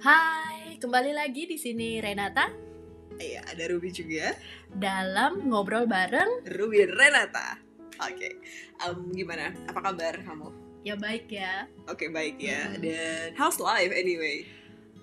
Hai, kembali lagi di sini Renata Iya, ada Ruby juga. dalam ngobrol bareng. Ruby dan Renata. Oke, Em, gimana? Apa kabar kamu? Ya baik ya. Oke, baik ya. Hmm. Dan how's life anyway?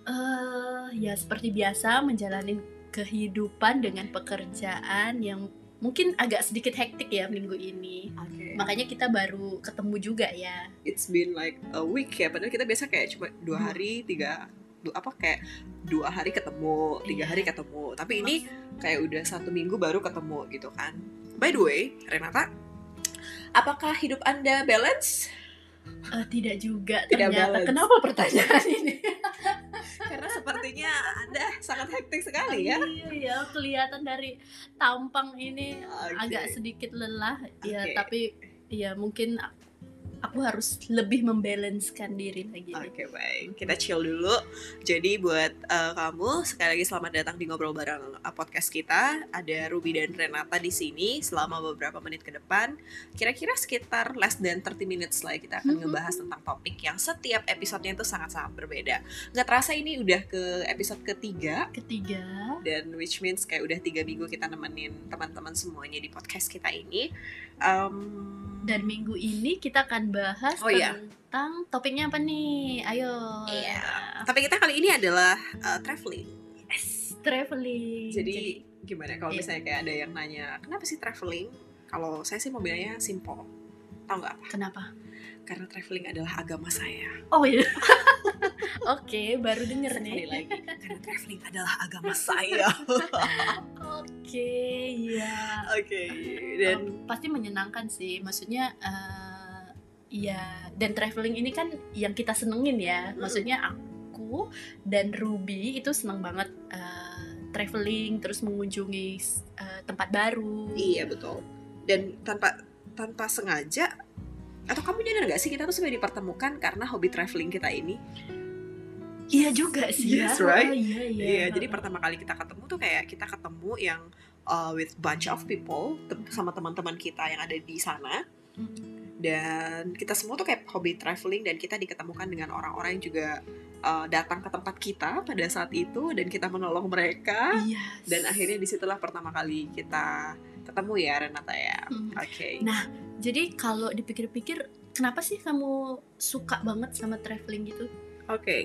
Eh, ya seperti biasa menjalani kehidupan dengan pekerjaan yang mungkin agak sedikit hektik ya minggu ini. Oke. Makanya kita baru ketemu juga ya. It's been like a week ya. Padahal kita biasa kayak cuma dua Hmm. hari, tiga apa kayak dua hari ketemu, tiga Iya. hari ketemu. Tapi ini kayak udah satu minggu baru ketemu gitu kan. By the way, Renata, apakah hidup anda balance? Eh, tidak juga Tidak ternyata. balance. Kenapa pertanyaan ini? Karena sepertinya anda sangat hektik sekali ya. Iya ya, kelihatan dari tampang ini Oke. agak sedikit lelah ya Oke. tapi ya mungkin aku harus lebih membalanskan diri lagi Oke baik, kita chill dulu. Jadi buat uh, kamu sekali lagi selamat datang di ngobrol bareng uh, podcast kita. Ada Ruby dan Renata di sini selama beberapa menit ke depan. Kira-kira sekitar less than 30 minutes lah ya, kita akan Mhm. ngebahas tentang topik yang setiap episodenya itu sangat-sangat berbeda. Nggak terasa ini udah ke episode ketiga ketiga dan which means kayak udah tiga minggu kita nemenin teman-teman semuanya di podcast kita ini. Um, dan minggu ini kita akan bahas Oh, iya. tentang topiknya apa nih ayo Iya. tapi kita kali ini adalah uh, traveling. Yes, traveling Jadi gimana kalau Iya. misalnya kayak ada yang nanya kenapa sih traveling? Kalau saya sih mau bilangnya simple. Tahu nggak apa? kenapa Karena traveling adalah agama saya. oh iya. Oke baru denger Sekali nih lagi, karena traveling adalah agama saya. oke ya Oke, dan Em, pasti menyenangkan sih. Maksudnya eh, ya dan traveling ini kan yang kita senengin ya. Maksudnya aku dan Ruby itu seneng banget eh, traveling terus mengunjungi eh, tempat baru. Iya betul. Dan tanpa tanpa sengaja atau kamu nyadar gak sih kita tuh sebenarnya dipertemukan karena hobi traveling kita ini? iya juga sih Yes, ya right? Oh, iya iya Iya, jadi pertama kali kita ketemu tuh kayak kita ketemu yang uh, with bunch of people tem- sama teman-teman kita yang ada di sana. Mm. dan kita semua tuh kayak hobi traveling dan kita diketemukan dengan orang-orang yang juga uh, datang ke tempat kita pada saat itu dan kita menolong mereka Iya. dan akhirnya di situlah pertama kali kita ketemu ya Renata ya Hmm. oke Nah, jadi kalau dipikir-pikir kenapa sih kamu suka banget sama traveling gitu? oke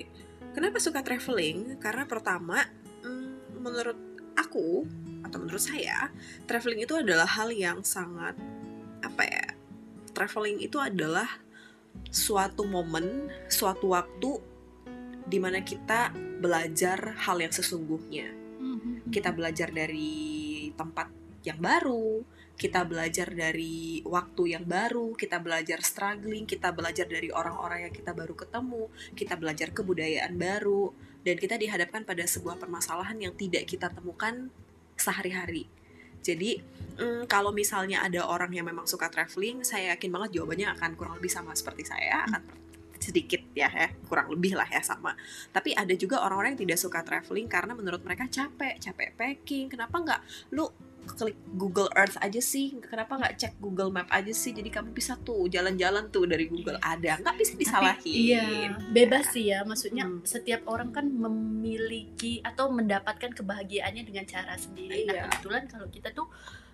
kenapa suka traveling? Karena pertama mm, menurut aku atau menurut saya traveling itu adalah hal yang sangat apa ya traveling itu adalah suatu momen suatu waktu di mana kita belajar hal yang sesungguhnya. Kita belajar dari tempat yang baru, kita belajar dari waktu yang baru, kita belajar struggling, kita belajar dari orang-orang yang kita baru ketemu, kita belajar kebudayaan baru, dan kita dihadapkan pada sebuah permasalahan yang tidak kita temukan sehari-hari. Jadi, mm, kalau misalnya ada orang yang memang suka traveling, saya yakin banget jawabannya akan kurang lebih sama seperti saya, akan sedikit ya, ya kurang lebih lah ya sama. Tapi ada juga orang-orang yang tidak suka traveling karena menurut mereka capek, capek packing. Kenapa nggak lu klik Google Earth aja sih? Kenapa nggak cek Google Map aja sih? Jadi kamu bisa tuh jalan-jalan tuh dari Google ada, nggak bisa disalahin. Tapi, iya, bebas sih ya. Maksudnya Hmm. setiap orang kan memiliki atau mendapatkan kebahagiaannya dengan cara sendiri. Nah, Iya. kebetulan kalau kita tuh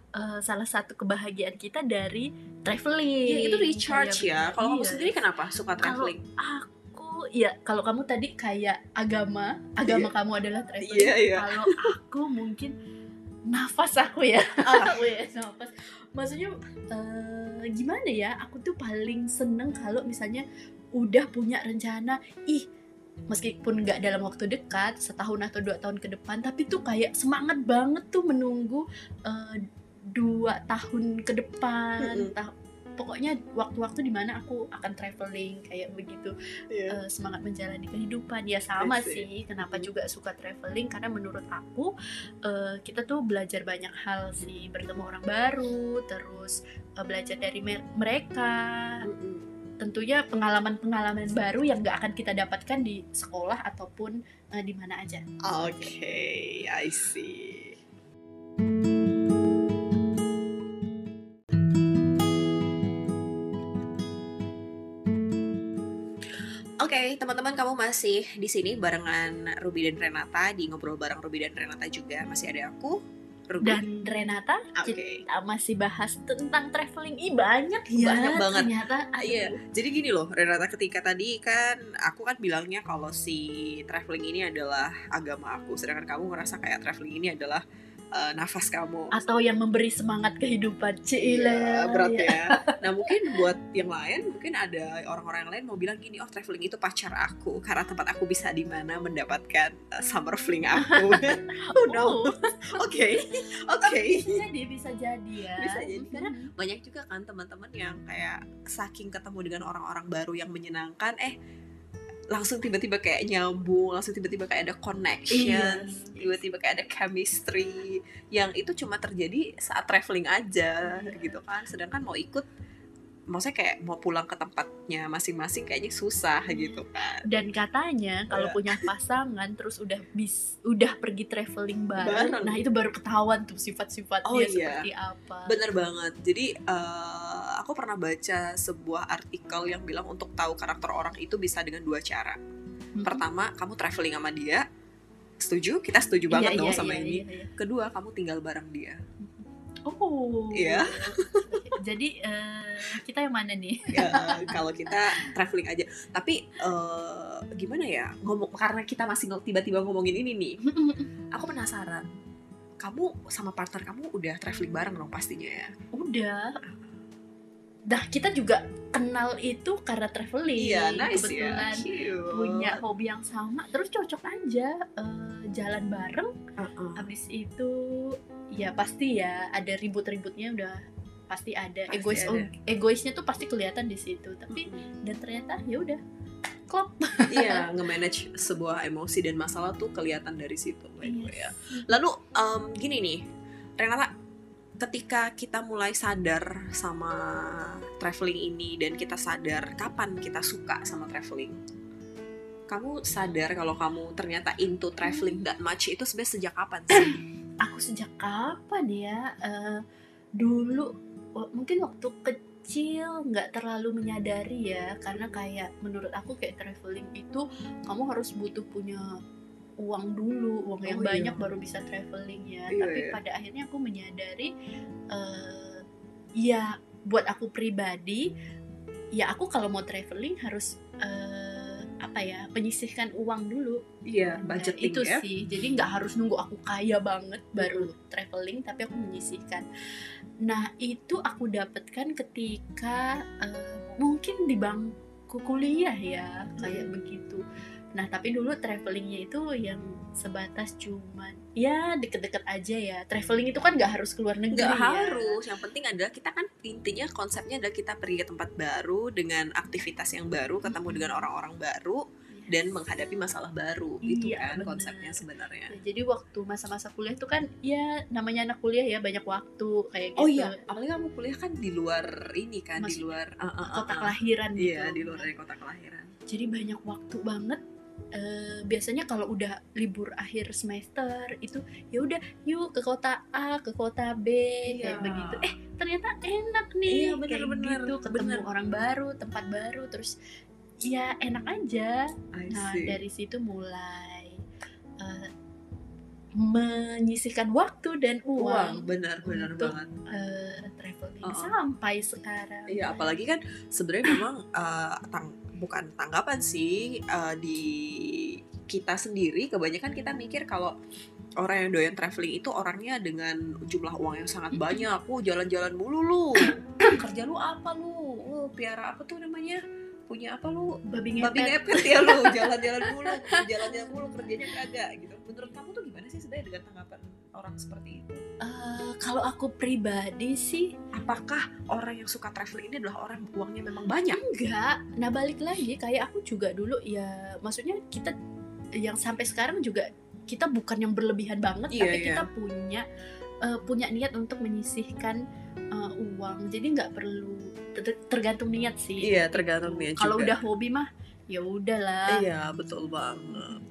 eh, salah satu kebahagiaan kita dari traveling. Iya, itu recharge Iya, ya. Kalau kamu iya. sendiri kenapa suka Kalau traveling? aku ya kalau kamu tadi kayak agama, agama kamu adalah traveling. Iya, iya. Kalau aku mungkin nafas aku ya. Aku ya nafas. Maksudnya eh, gimana ya? Aku tuh paling seneng kalau misalnya udah punya rencana, ih meskipun nggak dalam waktu dekat setahun atau dua tahun ke depan tapi tuh kayak semangat banget tuh menunggu eh, dua tahun ke depan Mm-mm. Tah- pokoknya waktu-waktu di mana aku akan traveling kayak begitu Iya. eh, semangat menjalani kehidupan ya sama sih kenapa Hmm. juga suka traveling karena menurut aku eh, kita tuh belajar banyak hal sih bertemu orang baru terus eh, belajar dari mer- mereka Mm-mm. tentunya pengalaman-pengalaman baru yang gak akan kita dapatkan di sekolah ataupun eh, di mana aja Oke, I see. Oke, teman-teman kamu masih di sini barengan Ruby dan Renata di ngobrol bareng Ruby dan Renata juga masih ada aku Ruby Dan Renata, Oke. kita masih bahas tentang traveling. Ih banyak ya Banyak banget. ternyata. Aduh. Iya, jadi gini loh, Renata ketika tadi kan aku kan bilangnya kalau si traveling ini adalah agama aku, sedangkan kamu ngerasa kayak traveling ini adalah eh, nafas kamu. Atau yang memberi semangat kehidupan. Cile. Iya, berat ya. Nah mungkin buat yang lain, mungkin ada orang-orang yang lain mau bilang gini, oh traveling itu pacar aku karena tempat aku bisa di mana mendapatkan uh, summer fling aku. oh no, oke, oke. bisa jadi, bisa jadi ya. Bisa jadi, karena Mhm. Banyak juga kan teman-teman yang kayak saking ketemu dengan orang-orang baru yang menyenangkan, eh langsung tiba-tiba kayak nyambung, langsung tiba-tiba kayak ada connection, Yes. tiba-tiba kayak ada chemistry yang itu cuma terjadi saat traveling aja Iya. gitu kan. Sedangkan mau ikut maksudnya kayak mau pulang ke tempatnya masing-masing kayaknya susah gitu kan. Dan katanya kalau Iya. punya pasangan terus udah bis udah pergi traveling bareng, Bareng. nah itu baru ketahuan tuh sifat-sifatnya Oh, iya. seperti apa. Bener banget. Jadi eh, aku pernah baca sebuah artikel yang bilang untuk tahu karakter orang itu bisa dengan dua cara. Mhm. Pertama, kamu traveling sama dia. Setuju? Kita setuju banget Iya, dong iya, sama iya, ini. iya, iya. Kedua, kamu tinggal bareng dia. Oh. Iya. Jadi eh, kita yang mana nih? Ya, kalau kita traveling aja. Tapi eh, gimana ya? Ngomong karena kita masih tiba-tiba ngomongin ini nih. Aku penasaran. Kamu sama partner kamu udah traveling bareng dong pastinya ya? Udah. Dah kita juga kenal itu karena traveling. Iya, nice Kebetulan ya. Punya hobi yang sama, terus cocok aja eh, jalan bareng. Uh-uh. Habis itu ya pasti ya ada ribut-ributnya udah pasti ada. Pasti Egois ada. egoisnya tuh pasti kelihatan di situ. Tapi Mm-mm. dan ternyata ya udah klop. iya, nge-manage sebuah emosi dan masalah tuh kelihatan dari situ. way, ya. Yes. Lalu em, gini nih, Renata, ketika kita mulai sadar sama traveling ini dan kita sadar kapan kita suka sama traveling, kamu sadar kalau kamu ternyata into traveling that much itu sebenarnya sejak kapan sih? Aku sejak kapan ya? Eh, dulu mungkin waktu kecil nggak terlalu menyadari ya karena kayak menurut aku kayak traveling itu kamu harus butuh punya uang dulu uang yang Oh, iya. banyak baru bisa traveling ya Iya, tapi iya. pada akhirnya aku menyadari eh ya buat aku pribadi ya aku kalau mau traveling harus eh, apa ya menyisihkan uang dulu. Iya, Nah, budgeting itu ya. sih. Jadi nggak harus nunggu aku kaya banget baru traveling tapi aku menyisihkan. Nah itu aku dapatkan ketika eh, mungkin di bangku kuliah ya kayak Hmm. begitu nah tapi dulu travelingnya itu yang sebatas cuman ya deket-deket aja ya traveling itu kan nggak harus keluar negeri Nggak ya. harus, yang penting adalah kita kan intinya konsepnya adalah kita pergi ke tempat baru dengan aktivitas yang baru, ketemu Mm-mm. dengan orang-orang baru dan menghadapi masalah baru gitu Iya, kan benar. konsepnya sebenarnya. Ya, jadi waktu masa-masa kuliah itu kan ya namanya anak kuliah ya banyak waktu kayak gitu Oh iya, apalagi kamu kuliah kan di luar ini kan, di Masuk luar uh, uh, uh, kota uh. kelahiran gitu Iya, di luar dari kota kelahiran. jadi banyak waktu banget Eh, biasanya kalau udah libur akhir semester itu ya udah yuk ke kota A ke kota B Iya. kayak begitu eh ternyata enak nih Iya, bener, kayak bener, gitu ketemu bener. orang baru tempat baru terus ya enak aja nah dari situ mulai eh, menyisihkan waktu dan uang, uang benar benar untuk- banget. eh, traveling Uh-uh. sampai sekarang Iya, apalagi kan sebenarnya memang uh, tang bukan tanggapan sih uh, di kita sendiri kebanyakan kita mikir kalau orang yang doyan traveling itu orangnya dengan jumlah uang yang sangat banyak. Oh, jalan-jalan mulu lu. Kerja lu apa lu? Oh, piara apa tuh namanya? Punya apa lu? babi Babi ngepet ngepet ya lu, jalan-jalan mulu, jalan-jalan mulu kerjanya kagak gitu. Menurut kamu tuh gimana sih sebenarnya dengan tanggapan orang seperti itu? Eh, kalau aku pribadi sih Apakah orang yang suka traveling ini adalah orang uangnya memang banyak? enggak nah balik lagi kayak aku juga dulu ya maksudnya kita yang sampai sekarang juga kita bukan yang berlebihan banget Iya, tapi iya. kita punya eh, punya niat untuk menyisihkan eh, uang. Jadi nggak perlu ter- tergantung niat sih. Iya, tergantung niat kalau udah hobi mah ya udahlah. Iya, betul banget.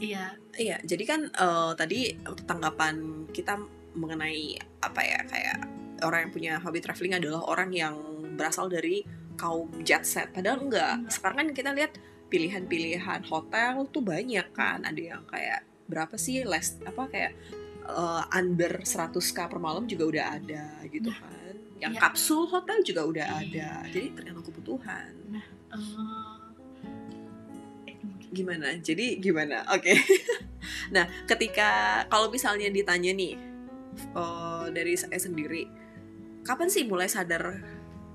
iya. Iya, jadi kan eh, tadi tanggapan kita mengenai apa ya kayak orang yang punya hobi traveling adalah orang yang berasal dari kaum jet set. Padahal enggak. Enggak. Sekarang kan kita lihat pilihan-pilihan hotel tuh banyak kan. Ada yang kayak berapa sih less apa kayak eh, under 100k per malam juga udah ada gitu Nah, kan. Yang iya. kapsul hotel juga udah Iya. ada. Jadi tergantung kebutuhan. Eh, gimana jadi gimana oke nah ketika kalau misalnya ditanya nih eh, dari saya sendiri. Kapan sih mulai sadar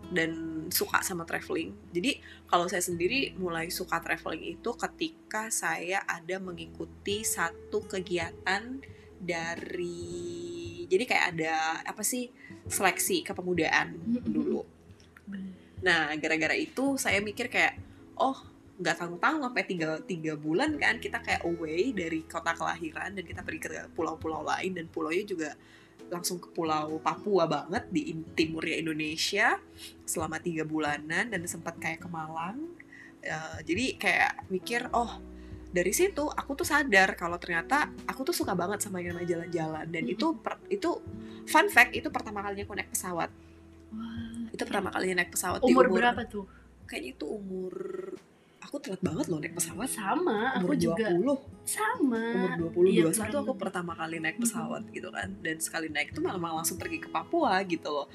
dan suka sama traveling? Jadi kalau saya sendiri mulai suka traveling itu ketika saya ada mengikuti satu kegiatan dari jadi kayak ada apa sih seleksi kepemudaan dulu. Nah, gara-gara itu saya mikir kayak, oh nggak tanggung-tanggung sampai tiga, tiga bulan kan kita kayak away dari kota kelahiran dan kita pergi ke pulau-pulau lain. Dan pulaunya juga langsung ke pulau Papua banget di timurnya Indonesia selama tiga bulanan dan sempat kayak ke Malang. Eh, jadi kayak mikir, oh dari situ aku tuh sadar kalau ternyata aku tuh suka banget sama yang namanya jalan-jalan. Dan itu per- itu fun fact itu pertama kalinya aku naik pesawat. Wah, itu pertama kalinya naik pesawat di umur berapa tuh? Kayaknya itu umur aku telat banget loh naik pesawat. Sama umur aku juga 20 sama. Umur 20 Iya, 21 kurang aku pertama kali naik pesawat gitu kan. Dan sekali naik itu malah langsung pergi ke Papua gitu loh.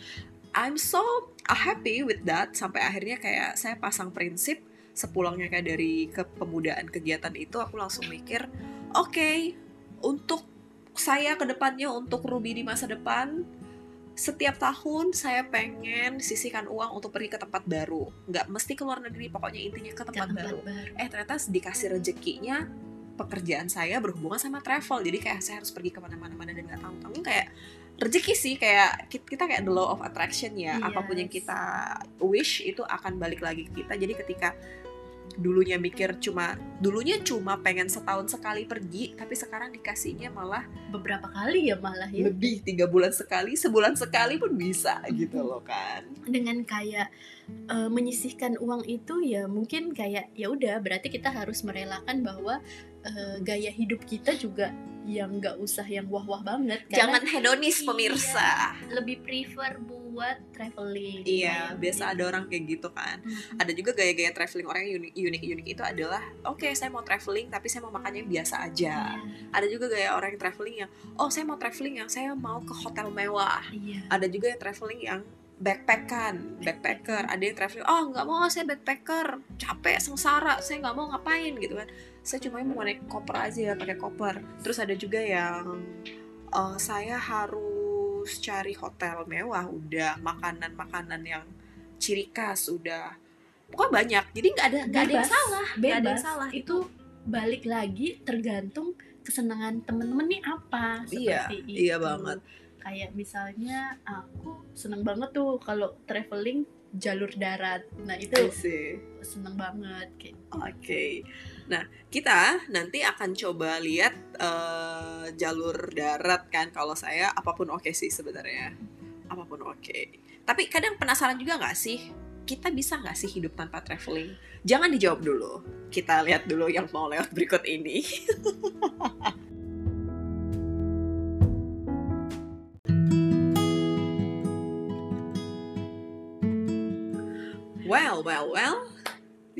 I'm so happy with that. Sampai akhirnya kayak saya pasang prinsip sepulangnya kayak dari kepemudaan kegiatan itu aku langsung mikir oke untuk saya ke depannya untuk Ruby di masa depan setiap tahun saya pengen sisihkan uang untuk pergi ke tempat baru. Nggak mesti ke luar negeri pokoknya intinya ke Ke tempat baru. baru. eh ternyata dikasih rezekinya pekerjaan saya berhubungan sama travel. Jadi kayak saya harus pergi ke mana-mana mana dan nggak tahu tahu kayak rezeki sih kayak ki- kita kayak the law of attraction ya. Apa pun yang Yes. kita wish itu akan balik lagi ke kita. Jadi ketika dulunya mikir cuma dulunya cuma pengen setahun sekali pergi tapi sekarang dikasihnya malah beberapa kali ya malah ya. lebih tiga bulan sekali sebulan sekali pun bisa gitu loh kan. Dengan kayak eh, menyisihkan uang itu ya mungkin kayak ya udah berarti kita harus merelakan bahwa eh, gaya hidup kita juga yang nggak usah yang wah-wah banget jangan hedonis Iya. pemirsa lebih prefer buat traveling Iya, Kayak biasa gitu. ada orang kayak gitu kan. Mhm. Ada juga gaya-gaya traveling orang yang unik unik unik itu adalah, oke saya mau traveling tapi saya mau makan yang biasa aja. Iya, Ada juga gaya orang yang traveling yang, oh saya mau traveling yang saya mau ke hotel mewah. iya Ada juga yang traveling yang backpackan, backpacker. Ada yang traveling, oh nggak mau saya backpacker, capek, sengsara, saya nggak mau ngapain gitu kan. Saya cuma mau naik koper aja, pakai koper. Terus ada juga yang eh, saya harus cari hotel mewah, udah makanan-makanan yang ciri khas, udah pokoknya banyak. Jadi nggak ada nggak ada yang Bebas. salah, nggak ada yang salah. itu balik lagi tergantung kesenangan temen-temen nih apa Iya, seperti itu iya banget. kayak misalnya aku seneng banget tuh kalau traveling jalur darat nah itu seneng banget kayak Oke. Nah, kita nanti akan coba lihat eh, jalur darat kan. Kalau saya apa pun oke sih sebenarnya. Apa pun oke. Tapi kadang penasaran juga nggak sih? Kita bisa nggak sih hidup tanpa traveling? Jangan dijawab dulu. Kita lihat dulu yang mau lewat berikut ini. well, well, well.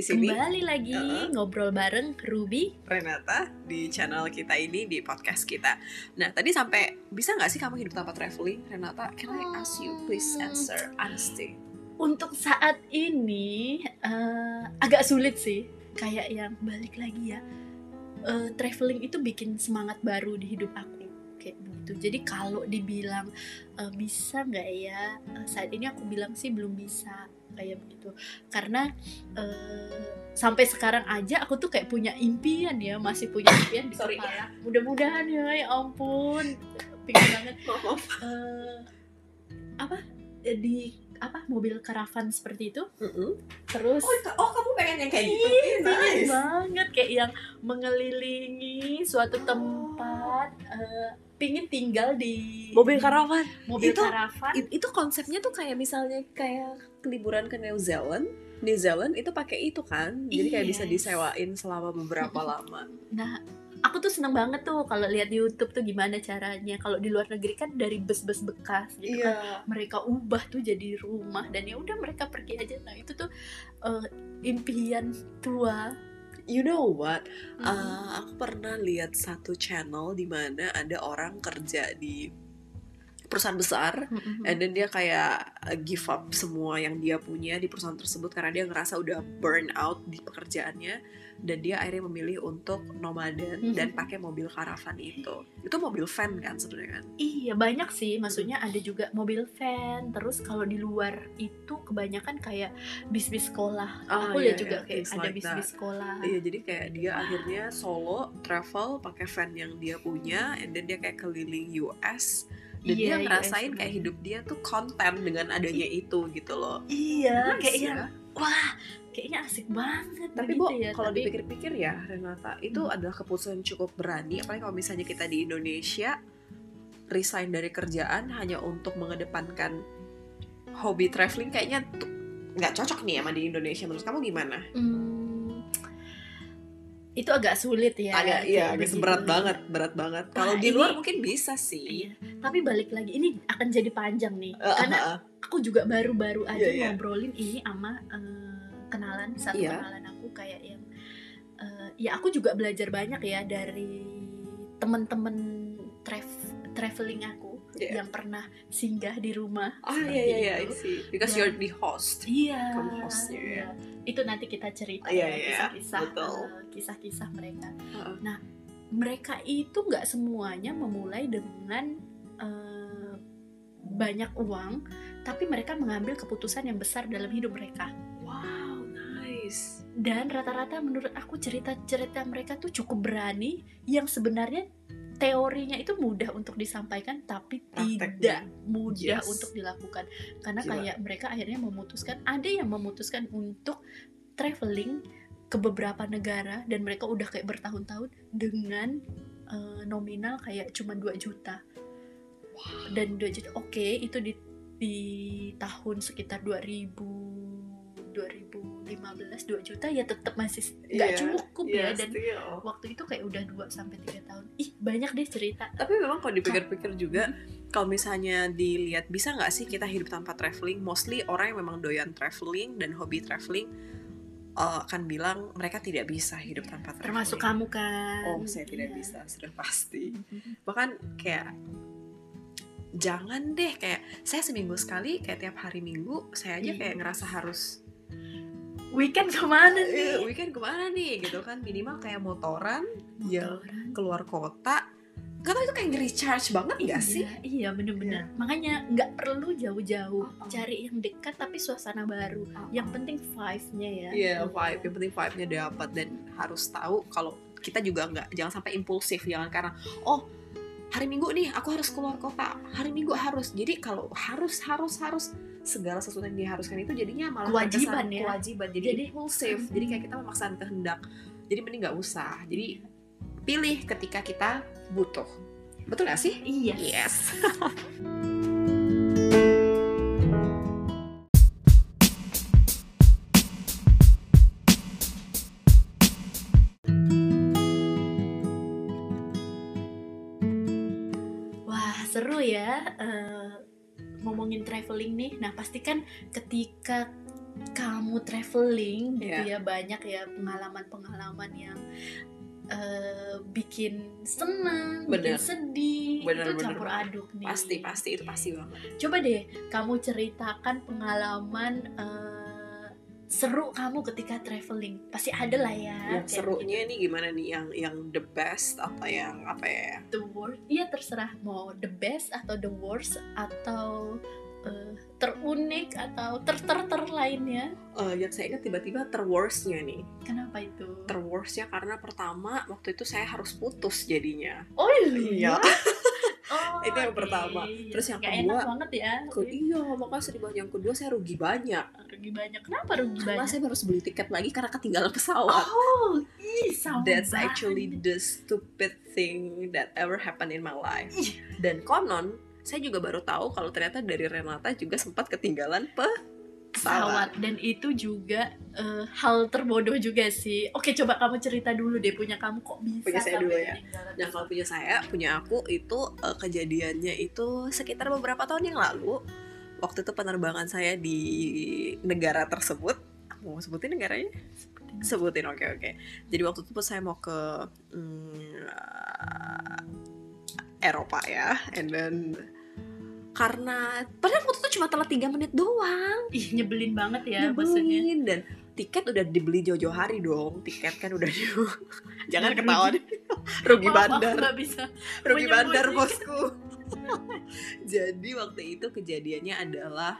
Di sini kembali lagi Uh-uh. ngobrol bareng Ruby Renata di channel kita ini di podcast kita. Nah tadi sampai bisa nggak sih kamu hidup tanpa traveling, Renata? Can I ask you please answer honesty? untuk saat ini eh, agak sulit sih kayak yang balik lagi ya eh, traveling itu bikin semangat baru di hidup aku kayak begitu jadi kalau dibilang eh, bisa nggak ya eh, saat ini aku bilang sih belum bisa kayak begitu. Karena eh, sampai sekarang aja aku tuh kayak punya impian ya masih punya impian di Sorry. kepala. Mudah-mudahan ya ya ampun. Pingin banget. Eh, apa? Eh, di apa? Mobil karavan seperti itu. Mm-mm. terus Oh, oh, kamu pengen yang kayak gitu? Pengen nice. banget. Kayak yang mengelilingi suatu tempat eh, pingin tinggal di Mobil karavan. mobil Itu- karavan It- itu konsepnya tuh kayak misalnya kayak liburan ke New Zealand. New Zealand itu pakai itu kan, jadi kayak bisa Yes. disewain selama beberapa lama. nah aku tuh seneng banget tuh kalau lihat di YouTube tuh gimana caranya kalau di luar negeri kan dari bus-bus bekas gitu kan Iya. mereka ubah tuh jadi rumah dan ya udah mereka pergi aja nah itu tuh eh, impian tua You know what? Mm. Uh, aku pernah lihat satu channel di mana ada orang kerja di perusahaan besar Mm-mm. and then dia kayak give up semua yang dia punya di perusahaan tersebut karena dia ngerasa udah burn out di pekerjaannya dan dia akhirnya memilih untuk nomaden Mhm. dan pakai mobil karavan itu itu mobil van kan sebenarnya kan Iya banyak sih, maksudnya ada juga mobil van. Terus kalau di luar itu kebanyakan kayak bis-bis sekolah. Ah, Aku iya, lihat juga iya, kayak ada like bis-bis sekolah. Iya jadi kayak dia akhirnya solo travel pakai van yang dia punya and then dia kayak keliling US dan Iya, dia US ngerasain juga. kayak hidup dia tuh konten dengan adanya itu gitu loh. Iya, Nice kayak ya. wah, kayaknya asik banget. Tapi begitu Bo, ya. kalau Tapi- dipikir-pikir ya Renata, itu Hmm. adalah keputusan yang cukup berani apalagi kalau misalnya kita di Indonesia resign dari kerjaan hanya untuk mengedepankan hobi traveling kayaknya tuh nggak cocok nih sama di Indonesia menurut kamu gimana? Hmm, itu agak sulit ya. agak iya agak begitu. berat banget, berat banget. Kalau di ini- luar mungkin bisa sih. Iya. Tapi balik lagi ini akan jadi panjang nih. Eh, Karena eh, eh. aku juga baru-baru aja Iya, iya. ngobrolin ini sama eh, kenalan satu Iya. kenalan aku kayak yang eh, ya aku juga belajar banyak ya dari temen-temen trav- traveling aku Iya. yang pernah singgah di rumah. Ah seperti iya iya iya, itu. see. Because Dan- you're the host. Iya. Kamu hostnya ya. iya. Itu nanti kita cerita Iya, ya iya, kisah-kisah betul. eh, kisah-kisah mereka. Heeh. Nah, mereka itu nggak semuanya memulai dengan eh, banyak uang, tapi mereka mengambil keputusan yang besar dalam hidup mereka. Wow, nice. Dan rata-rata menurut aku cerita-cerita mereka tuh cukup berani, yang sebenarnya teorinya itu mudah untuk disampaikan, tapi Prakteknya. tidak mudah Yes. untuk dilakukan. Karena Gila. kayak mereka akhirnya memutuskan, ada yang memutuskan untuk traveling ke beberapa negara dan mereka udah kayak bertahun-tahun dengan eh, nominal kayak cuma 2 juta. Dan 2 juta oke itu di di tahun sekitar 2000 2015 2 juta ya tetap masih nggak Iya, cukup ya Iya, dan still. waktu itu kayak udah 2 sampai 3 tahun. Ih, banyak deh cerita. Tapi memang kalau dipikir-pikir juga, kalau misalnya dilihat bisa nggak sih kita hidup tanpa traveling? Mostly orang yang memang doyan traveling dan hobi traveling uh, akan bilang mereka tidak bisa hidup tanpa traveling. Termasuk kamu kan. Oh, saya tidak Iya. bisa, sudah pasti. Bahkan kayak jangan deh kayak saya seminggu sekali kayak tiap hari minggu saya aja Iya. kayak ngerasa harus Weekend ke mana eh, nih? weekend ke mana nih gitu kan minimal kayak motoran ya Motoran. keluar kota Gak tau itu kayak nge-recharge banget gak sih? Iya, iya bener-bener. Makanya nggak perlu jauh-jauh. Oh, oh. Cari yang dekat tapi suasana baru. Yang penting vibe-nya ya. Iya vibe, yang penting vibe-nya dapat dan harus tahu kalau kita juga nggak jangan sampai impulsif jangan karena oh hari minggu nih aku harus keluar kota hari minggu harus jadi kalau harus harus harus segala sesuatu yang diharuskan itu jadinya malah Kewajiban ya. kewajiban jadi, Jadi- impulsif. Jadi kayak kita memaksakan kehendak. Jadi mending nggak usah. Jadi pilih ketika kita butuh. Betul gak sih? Iya. yes traveling nih. Nah, pasti kan ketika kamu traveling gitu Iya. ya banyak ya pengalaman-pengalaman yang eh, bikin senang, bikin Bener. sedih, Bener, itu bener campur banget. aduk nih. pasti pasti itu pasti banget Coba deh kamu ceritakan pengalaman eh, seru kamu ketika traveling. Pasti ada lah ya. yang serunya nih gimana nih yang yang the best apa yang apa ya the worst iya terserah mau the best atau the worst atau eh, terunik atau ter ter ter lainnya? Eh, yang saya ingat tiba-tiba terworstnya nih. Kenapa itu? Terworstnya karena pertama waktu itu saya harus putus jadinya. Oh Iya. oh, Itu yang oke. pertama. Terus yang Nggak kedua, enak banget ya Ke, iya makanya sedih banget yang kedua saya rugi banyak. Rugi banyak. Kenapa rugi karena banyak? saya harus beli tiket lagi karena ketinggalan pesawat. Oh ih sama that's actually the stupid thing that ever happened in my life. Dan konon saya juga baru tahu kalau ternyata dari Renata juga sempat ketinggalan pesawat dan itu juga uh, hal terbodoh juga sih. Oke, coba kamu cerita dulu deh punya kamu kok bisa Punya saya dulu ya. Nah kalau punya saya, punya aku itu eh, kejadiannya itu sekitar beberapa tahun yang lalu. Waktu itu penerbangan saya di negara tersebut. Mau sebutin negaranya? Sebutin, oke oke. Jadi waktu itu saya mau ke mm, eh, Eropa ya, and then karena padahal waktu itu cuma telat 3 menit doang. Ih, nyebelin banget ya maksudnya. nyebelin dan tiket udah dibeli jauh-jauh hari dong. Tiket kan udah di jangan deh. rugi bandar. bisa. rugi bandar bosku. Jadi waktu itu kejadiannya adalah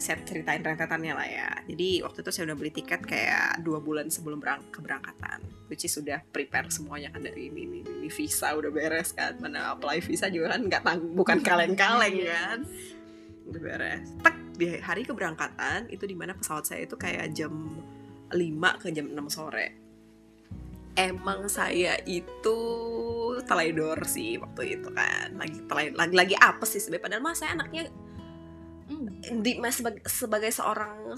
saya ceritain rentetannya lah ya. Jadi waktu itu saya udah beli tiket kayak dua bulan sebelum berang keberangkatan. Which is sudah prepare semuanya kan dari ini, ini, ini visa udah beres kan. Mana apply visa juga kan nggak tang bukan kaleng-kaleng Iya. kan. Udah beres. Tek di hari keberangkatan itu di mana pesawat saya itu kayak jam 5 ke jam 6 sore. Emang saya itu teledor sih waktu itu kan. Lagi telai- lagi lagi apa sih sebenarnya. Padahal mah saya anaknya Hmm, di mas sebagai, sebagai seorang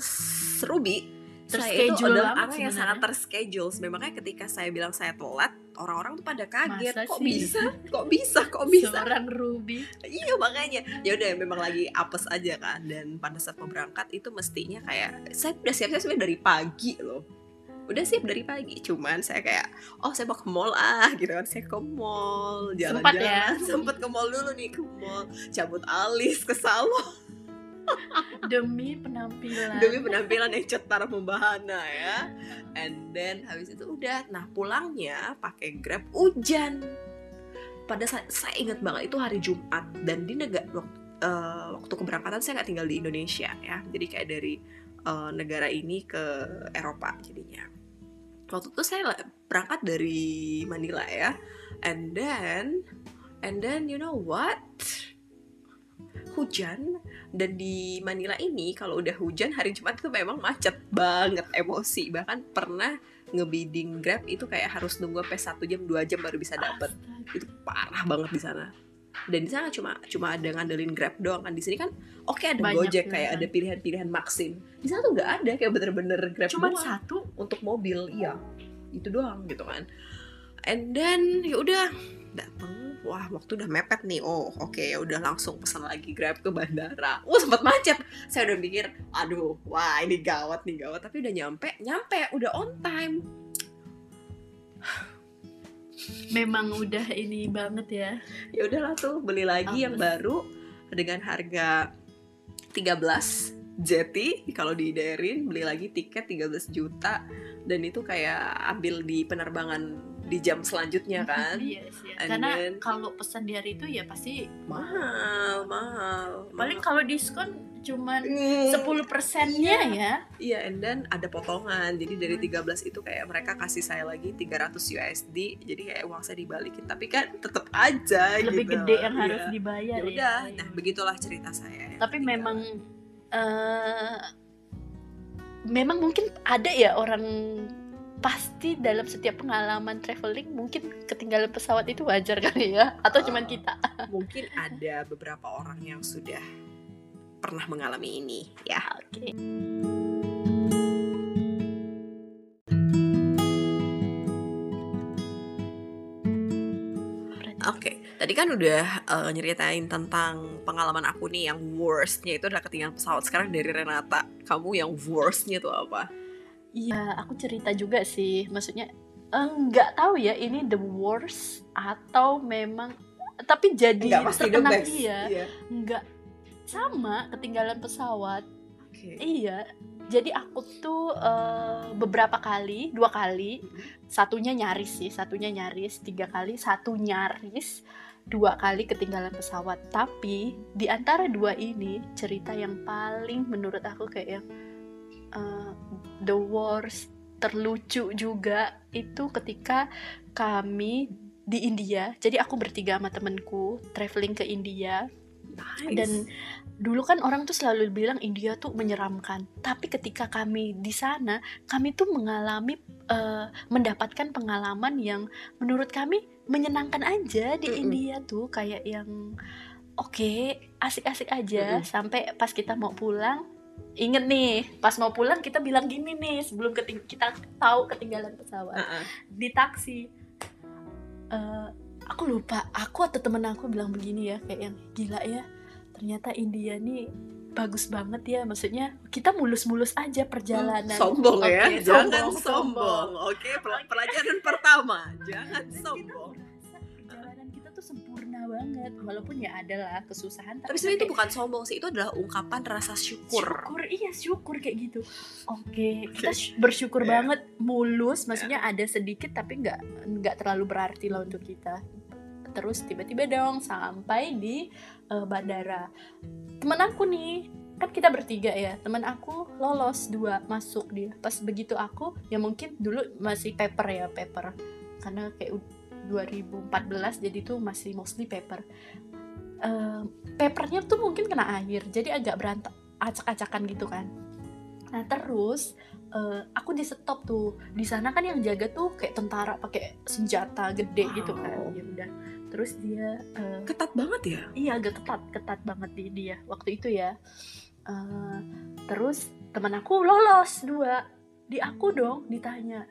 serubi saya itu adalah orang yang sebenarnya. sangat terschedule memangnya ketika saya bilang saya telat orang-orang tuh pada kaget Masa kok sih? bisa? Kok bisa? Kok bisa? Seorang Ruby. iya makanya. Ya udah memang lagi apes aja kan. Dan pada saat mau berangkat itu mestinya kayak saya udah siap-siap sebenarnya dari pagi loh. Udah siap dari pagi cuman saya kayak oh saya mau ke mall ah gitu kan. Saya ke mall Sempat jalan-jalan. Ya? sempet ke mall dulu nih ke mall. Cabut alis ke salon Demi penampilan. demi penampilan yang cetar membahana ya. And then habis itu udah nah pulangnya pakai grab hujan. Pada saat saya ingat banget itu hari Jumat dan di negara waktu, eh, waktu keberangkatan saya nggak tinggal di Indonesia ya. Jadi kayak dari eh, negara ini ke Eropa jadinya. Waktu itu saya berangkat dari Manila ya. And then and then you know what hujan dan di Manila ini kalau udah hujan hari Jumat itu memang macet banget emosi. Bahkan pernah ngebidding Grab itu kayak harus nunggu sampai satu jam dua jam baru bisa dapet. Astaga. itu parah banget di sana. Dan di sana cuma cuma ada ngandelin Grab doang kan. Di sini kan oke ada Banyak Gojek pilihan. kayak ada pilihan-pilihan Maxim. Di sana tuh nggak ada kayak bener-bener Grab doang. satu. untuk mobil iya. Itu doang gitu kan and then ya udah dateng. Wah waktu udah mepet nih. Oh oke ya udah langsung pesan lagi grab ke bandara. Wah sempat macet. Saya udah mikir aduh wah ini gawat nih gawat. Tapi udah nyampe nyampe udah on time. Memang udah ini banget ya. ya udahlah tuh beli lagi yang Apes. baru dengan harga 13 jeti kalau di Derin beli lagi tiket 13 juta dan itu kayak ambil di penerbangan di jam selanjutnya kan Iya sih. And Karena then- kalau pesan di hari itu ya pasti mahal mahal paling mahal. kalau diskon cuman Hmm, 10 persennya ya. iya and then ada potongan jadi dari Hmm. 13 itu kayak mereka kasih saya lagi 300 USD jadi kayak uang saya dibalikin tapi kan tetap aja Lebih gitu. gede yang Iya. harus dibayar ya ya. udah nah begitulah cerita saya Tapi memang eh memang mungkin ada ya orang pasti dalam setiap pengalaman traveling mungkin ketinggalan pesawat itu wajar kali ya atau cuman kita? mungkin ada beberapa orang yang sudah pernah mengalami ini ya. Oke. Berarti tadi kan udah eh, nyeritain tentang pengalaman aku nih yang worstnya itu adalah ketinggalan pesawat. Sekarang dari Renata, kamu yang worstnya tuh apa? Iya, aku cerita juga sih. Maksudnya eh, nggak tahu ya ini the worst atau memang tapi jadi Enggak terkenang best. iya. Nggak sama ketinggalan pesawat. Oke. Iya. Jadi aku tuh eh, beberapa kali, dua kali, satunya nyaris sih, satunya nyaris, tiga kali, satu nyaris, dua kali ketinggalan pesawat. Tapi di antara dua ini cerita yang paling menurut aku kayak yang eh, the worst, terlucu juga itu ketika kami di India. Jadi aku bertiga sama temenku traveling ke India Nice. dan dulu kan orang tuh selalu bilang India tuh menyeramkan. Tapi ketika kami di sana, kami tuh mengalami eh, mendapatkan pengalaman yang menurut kami menyenangkan aja di Mm-mm. India tuh kayak yang oke asik-asik aja Mm-mm. sampai pas kita mau pulang inget nih pas mau pulang kita bilang gini nih sebelum kita tahu ketinggalan pesawat Uh-uh. di taksi Eh, aku lupa aku atau temen aku bilang begini ya kayak yang gila ya ternyata India nih bagus banget ya maksudnya kita mulus-mulus aja perjalanan. Sombong ya. Oke, jangan sombong, sombong, oke pel- pelajaran pertama. Jangan kita sombong. perjalanan kita tuh sempurna banget walaupun ya ada lah kesusahan tapi sebenarnya itu bukan sombong sih itu adalah ungkapan rasa syukur. Syukur iya syukur kayak gitu. Oke kita sy- bersyukur Iya. banget mulus maksudnya ada sedikit tapi nggak nggak terlalu berarti lah untuk kita terus tiba-tiba dong sampai di eh, bandara. Teman aku nih kan kita bertiga ya teman aku lolos dua masuk dia. Pas begitu aku ya mungkin dulu masih paper ya paper. Karena kayak u- 2014 jadi tuh masih mostly paper. Eh, papernya tuh mungkin kena air jadi agak berantak acak-acakan gitu kan. Nah terus eh, aku di stop tuh. Di sana kan yang jaga tuh kayak tentara pakai senjata gede gitu kan. Wow. ya udah terus dia eh, ketat banget ya? Iya agak ketat ketat banget di dia waktu itu ya. Eh, terus teman aku lolos dua. Di aku dong ditanya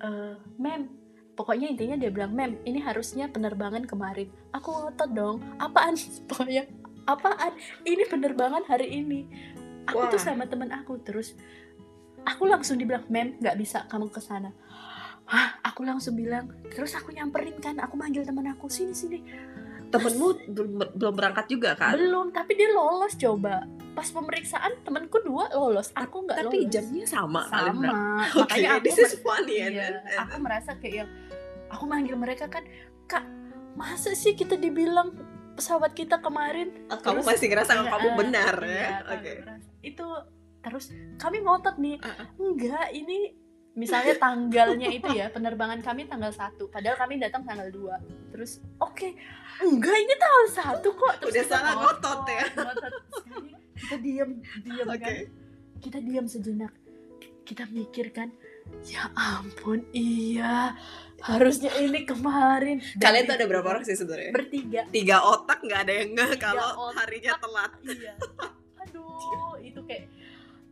eh mem pokoknya intinya dia bilang mem ini harusnya penerbangan kemarin. Aku ngotot dong apaan? Pokoknya apaan? Ini penerbangan hari ini. Aku tuh Wah. sama teman aku terus aku langsung dibilang mem nggak bisa kamu ke sana. Hah, aku langsung bilang terus aku nyamperin kan aku manggil teman aku sini sini. Temenmu belum belum berangkat juga kan belum tapi dia lolos coba. Pas pemeriksaan temanku dua lolos aku nggak tapi lolos. jamnya sama sama. Oke, makanya aku this is funny iya, and, and- and- aku merasa kayak yang aku manggil mereka kan kak masa sih kita dibilang pesawat kita kemarin? Kamu terus- masih ngerasa Iya, kamu benar iya, ya? oke. merasa. itu terus kami ngotot nih enggak ini misalnya tanggalnya itu ya penerbangan kami tanggal 1 padahal kami datang tanggal 2 terus oke enggak ini tanggal 1 kok. Terus Udah sangat ngotot ya. ngotot. Sekali. Kita diam diam Oke. kan. Kita diam sejenak. Kita mikir kan ya ampun iya harusnya ini kemarin. Dan kalian tuh ada berapa orang sih sebenarnya? Bertiga. Tiga otak nggak ada yang nggak kalau otak. harinya telat. Iya. Aduh itu kayak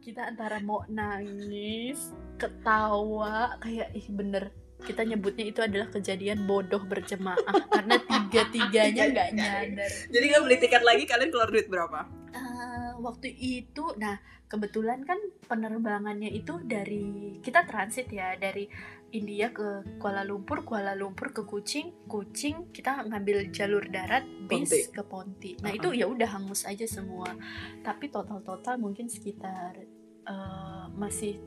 kita antara mau nangis ketawa kayak ih bener. Kita nyebutnya itu adalah kejadian bodoh berjemaah karena tiga tiganya nggak nyadar. Jadi nggak beli tiket lagi kalian keluar duit berapa? Eh, waktu itu nah kebetulan kan penerbangannya itu dari kita transit ya dari India ke Kuala Lumpur Kuala Lumpur ke Kucing Kucing kita ngambil jalur darat bis Ponti. ke Ponti. Nah Uh-uh. itu ya udah hangus aja semua. Tapi total total mungkin sekitar eh, masih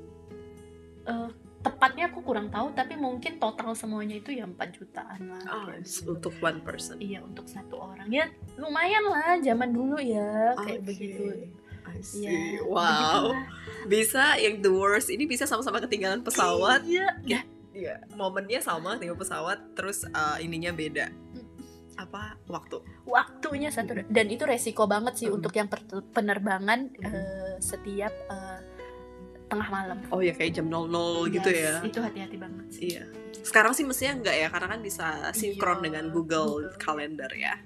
eh, tepatnya aku kurang tahu tapi mungkin total semuanya itu ya 4 jutaan lah oh, gitu. untuk one person Iya untuk satu orang ya lumayan lah zaman dulu ya kayak begitu. I see. Ya, wow begitulah. bisa yang the worst ini bisa sama-sama ketinggalan pesawat Iya. Ya, Iya, momennya sama tinggal pesawat terus uh, ininya beda apa waktu waktunya satu dan itu resiko banget sih Hmm. untuk yang penerbangan Hmm. eh, setiap eh, tengah malam. oh ya kayak jam 00 gitu Yes, ya Itu hati-hati banget sih. iya sekarang sih mestinya enggak ya karena kan bisa sinkron Iya, dengan Google Google. Calendar ya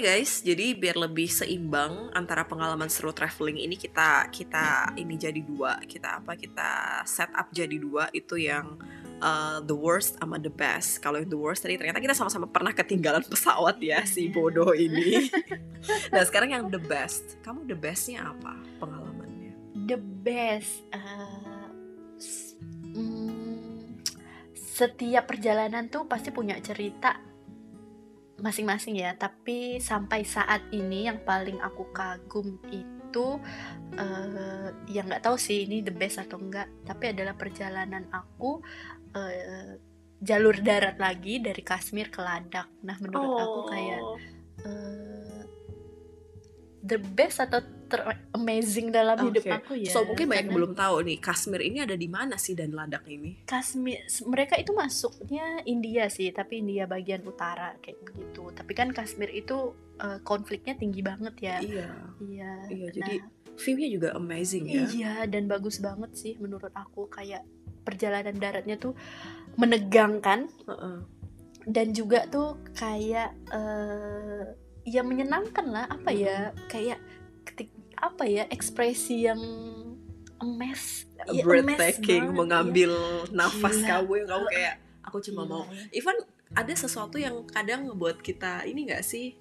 guys, jadi biar lebih seimbang antara pengalaman seru traveling ini kita kita ini jadi dua, kita apa kita set up jadi dua itu yang uh, the worst sama the best. Kalau yang the worst tadi ternyata kita sama-sama pernah ketinggalan pesawat ya si bodoh ini. nah sekarang yang the best, kamu the bestnya apa pengalamannya? The best. s- mm, setiap perjalanan tuh pasti punya cerita masing-masing ya. Tapi sampai saat ini yang paling aku kagum itu eh yang nggak tahu sih ini the best atau enggak. Tapi adalah perjalanan aku eh, jalur darat lagi dari Kashmir ke Ladakh. Nah menurut aku kayak Oh. eh, the best atau ter amazing dalam hidup Oke. aku ya. So mungkin banyak yang belum tahu nih Kashmir ini ada di mana sih dan Ladakh ini? Kashmir mereka itu masuknya India sih, tapi India bagian utara kayak begitu. Tapi kan Kashmir itu eh, konfliknya tinggi banget ya. Iya. Iya. Iya, nah, jadi view-nya juga amazing ya. Iya, dan bagus banget sih menurut aku kayak perjalanan daratnya tuh menegangkan Heeh. dan juga tuh kayak eh ya menyenangkan lah apa ya kayak ketik apa ya ekspresi yang emes ya, breathtaking mengambil nafas Gila. kamu yang kamu kayak aku iya. cuma Gila, mau. Ya. even ada sesuatu yang kadang ngebuat kita ini nggak sih?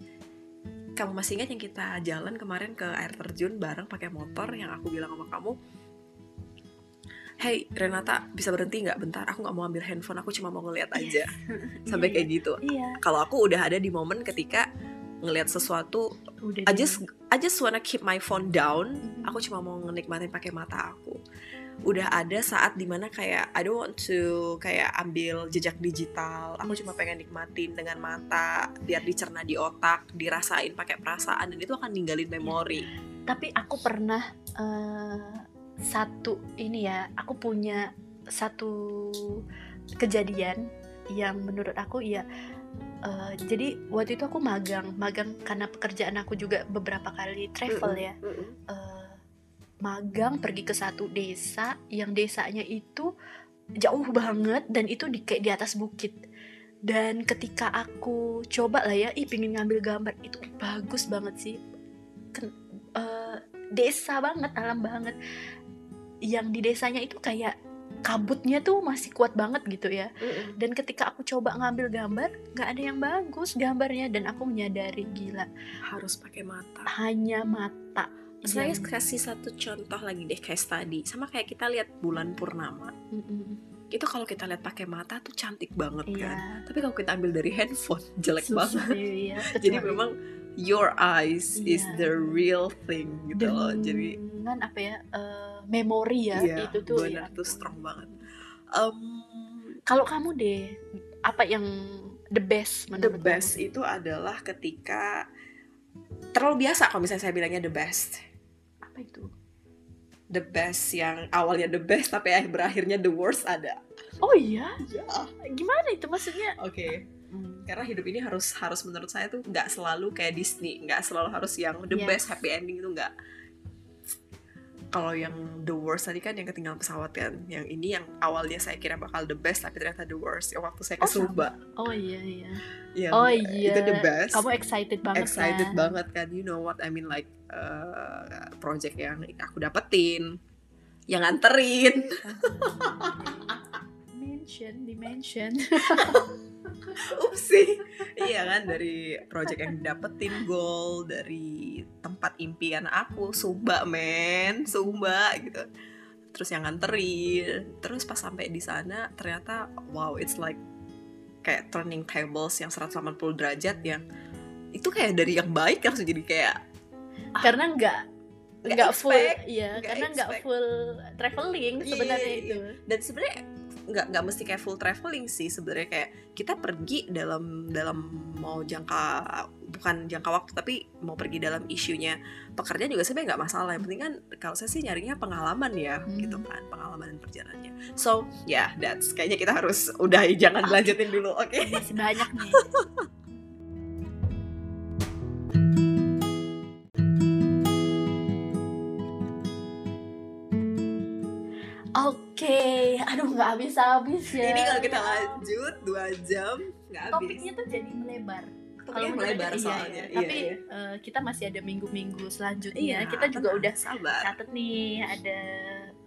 Kamu masih ingat yang kita jalan kemarin ke air terjun bareng pakai motor yang aku bilang sama kamu? Hey Renata bisa berhenti nggak? Bentar aku nggak mau ambil handphone aku cuma mau ngeliat aja. Sampai Iya, kayak gitu. Iya. Kalau aku udah ada di momen ketika ngelihat sesuatu udah I just I just wanna keep my phone down. Mhm. aku cuma mau menikmatin pakai mata aku. Udah ada saat di mana kayak I don't want to kayak ambil jejak digital. Aku Yes. cuma pengen nikmatin dengan mata biar dicerna di otak dirasain pakai perasaan dan itu akan ninggalin memori. Tapi aku pernah eh, satu ini ya aku punya satu kejadian yang menurut aku ya eh, jadi waktu itu aku magang magang karena pekerjaan aku juga beberapa kali travel ya. eh, magang pergi ke satu desa yang desanya itu jauh banget dan itu di kayak di atas bukit. Dan ketika aku coba lah ya ih pingin ngambil gambar itu bagus banget sih. Ken- eh, desa banget alam banget. Yang di desanya itu kayak kabutnya tuh masih kuat banget gitu ya. Dan ketika aku coba ngambil gambar nggak ada yang bagus gambarnya. Dan aku menyadari gila harus pakai mata. hanya mata. Saya yang- kasih satu contoh lagi deh case tadi. Sama kayak kita lihat bulan purnama. Mm-mm. itu kalau kita lihat pakai mata tuh cantik banget kan. Iya. tapi kalau kita ambil dari handphone jelek Susah, banget. iya. jadi memang your eyes is Iya. the real thing gitu loh. Jadi dengan apa ya eh, memori ya iya itu tuh benar ya tuh strong banget. Em, kalau kamu deh apa yang the best the menurut best itu adalah ketika terlalu biasa kalau misalnya saya bilangnya the best. Kamu? apa itu? The best yang awalnya the best tapi akhir berakhirnya the worst ada. Oh iya? Ya gimana itu maksudnya? Oke, Hmm, karena hidup ini harus harus menurut saya tuh nggak selalu kayak Disney, nggak selalu harus yang the Yes. best happy ending itu nggak. Kalau yang the worst tadi kan yang ketinggalan pesawat kan, yang ini yang awalnya saya kira bakal the best tapi ternyata the worst. Yang waktu saya ke Oh. Sumba, oh iya iya Yang, oh iya itu the best. kamu excited banget excited kan? banget kan, you know what I mean like uh, project yang aku dapetin, yang nganterin. mention di mention Upsi. iya kan dari project yang dapetin goal dari tempat impian aku. Sumba men. Sumba gitu. Terus yang nganterin. Terus pas sampai di sana ternyata wow it's like kayak turning tables yang 180 derajat yang itu kayak dari yang baik langsung jadi kayak karena nggak Nggak full iya nggak karena nggak full traveling Iya, sebenarnya iya, itu. Dan sebenarnya nggak nggak mesti kayak full traveling sih sebenarnya. Kayak kita pergi dalam dalam mau jangka bukan jangka waktu tapi mau pergi dalam isunya. Pekerjaan juga sebenarnya nggak masalah. Yang penting kan kalau saya sih nyarinya pengalaman ya Hmm. gitu kan pengalaman dan perjalanannya. So ya yeah, that's kayaknya kita harus udah jangan Oke. lanjutin dulu oke? Masih banyak nih Oke, aduh nggak habis habis ya. ini kalau kita lanjut dua jam nggak habis topiknya tuh jadi melebar. topiknya menurut melebar iya, soalnya iya. Iya, Tapi iya. eh, kita masih ada minggu-minggu selanjutnya. Iya, kita juga tenang, udah sabar catet nih ada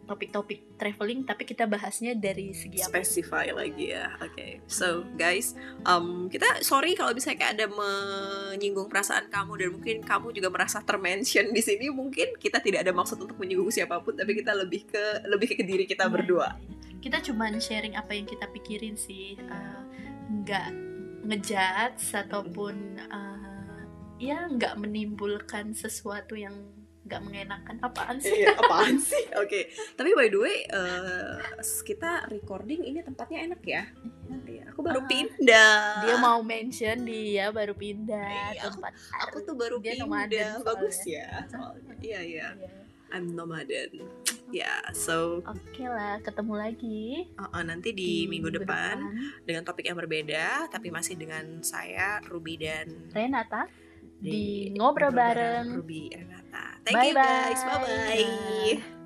topik-topik traveling, tapi kita bahasnya dari segi apa? specify lagi ya. Oke. So, guys, um, kita sorry kalau misalnya kayak ada menyinggung perasaan kamu dan mungkin kamu juga merasa termention di sini. Mungkin kita tidak ada maksud untuk menyinggung siapa pun, tapi kita lebih ke lebih ke diri kita Iya, berdua. iya, iya. Kita cuman sharing apa yang kita pikirin sih, eh, nggak ngejudge ataupun eh, ya nggak menimbulkan sesuatu yang nggak mengenakan apaan sih? Iya, apaan sih? Oke. Tapi by the way, eh, kita recording ini tempatnya enak ya. Iya, aku baru Ah, pindah. Dia mau mention dia baru pindah Iya, aku- tempat Aku tuh baru Dia pindah. nomaden. Bagus ya. Soalnya. Iya, iya. Iya. I'm nomaden. Ya, so Oke lah, ketemu lagi uh, uh, nanti di, minggu, depan. dengan topik yang berbeda tapi masih dengan saya Ruby dan Renata di ngobrol bareng. Ruby Renata. Thank Bye you guys. bye. Bye bye.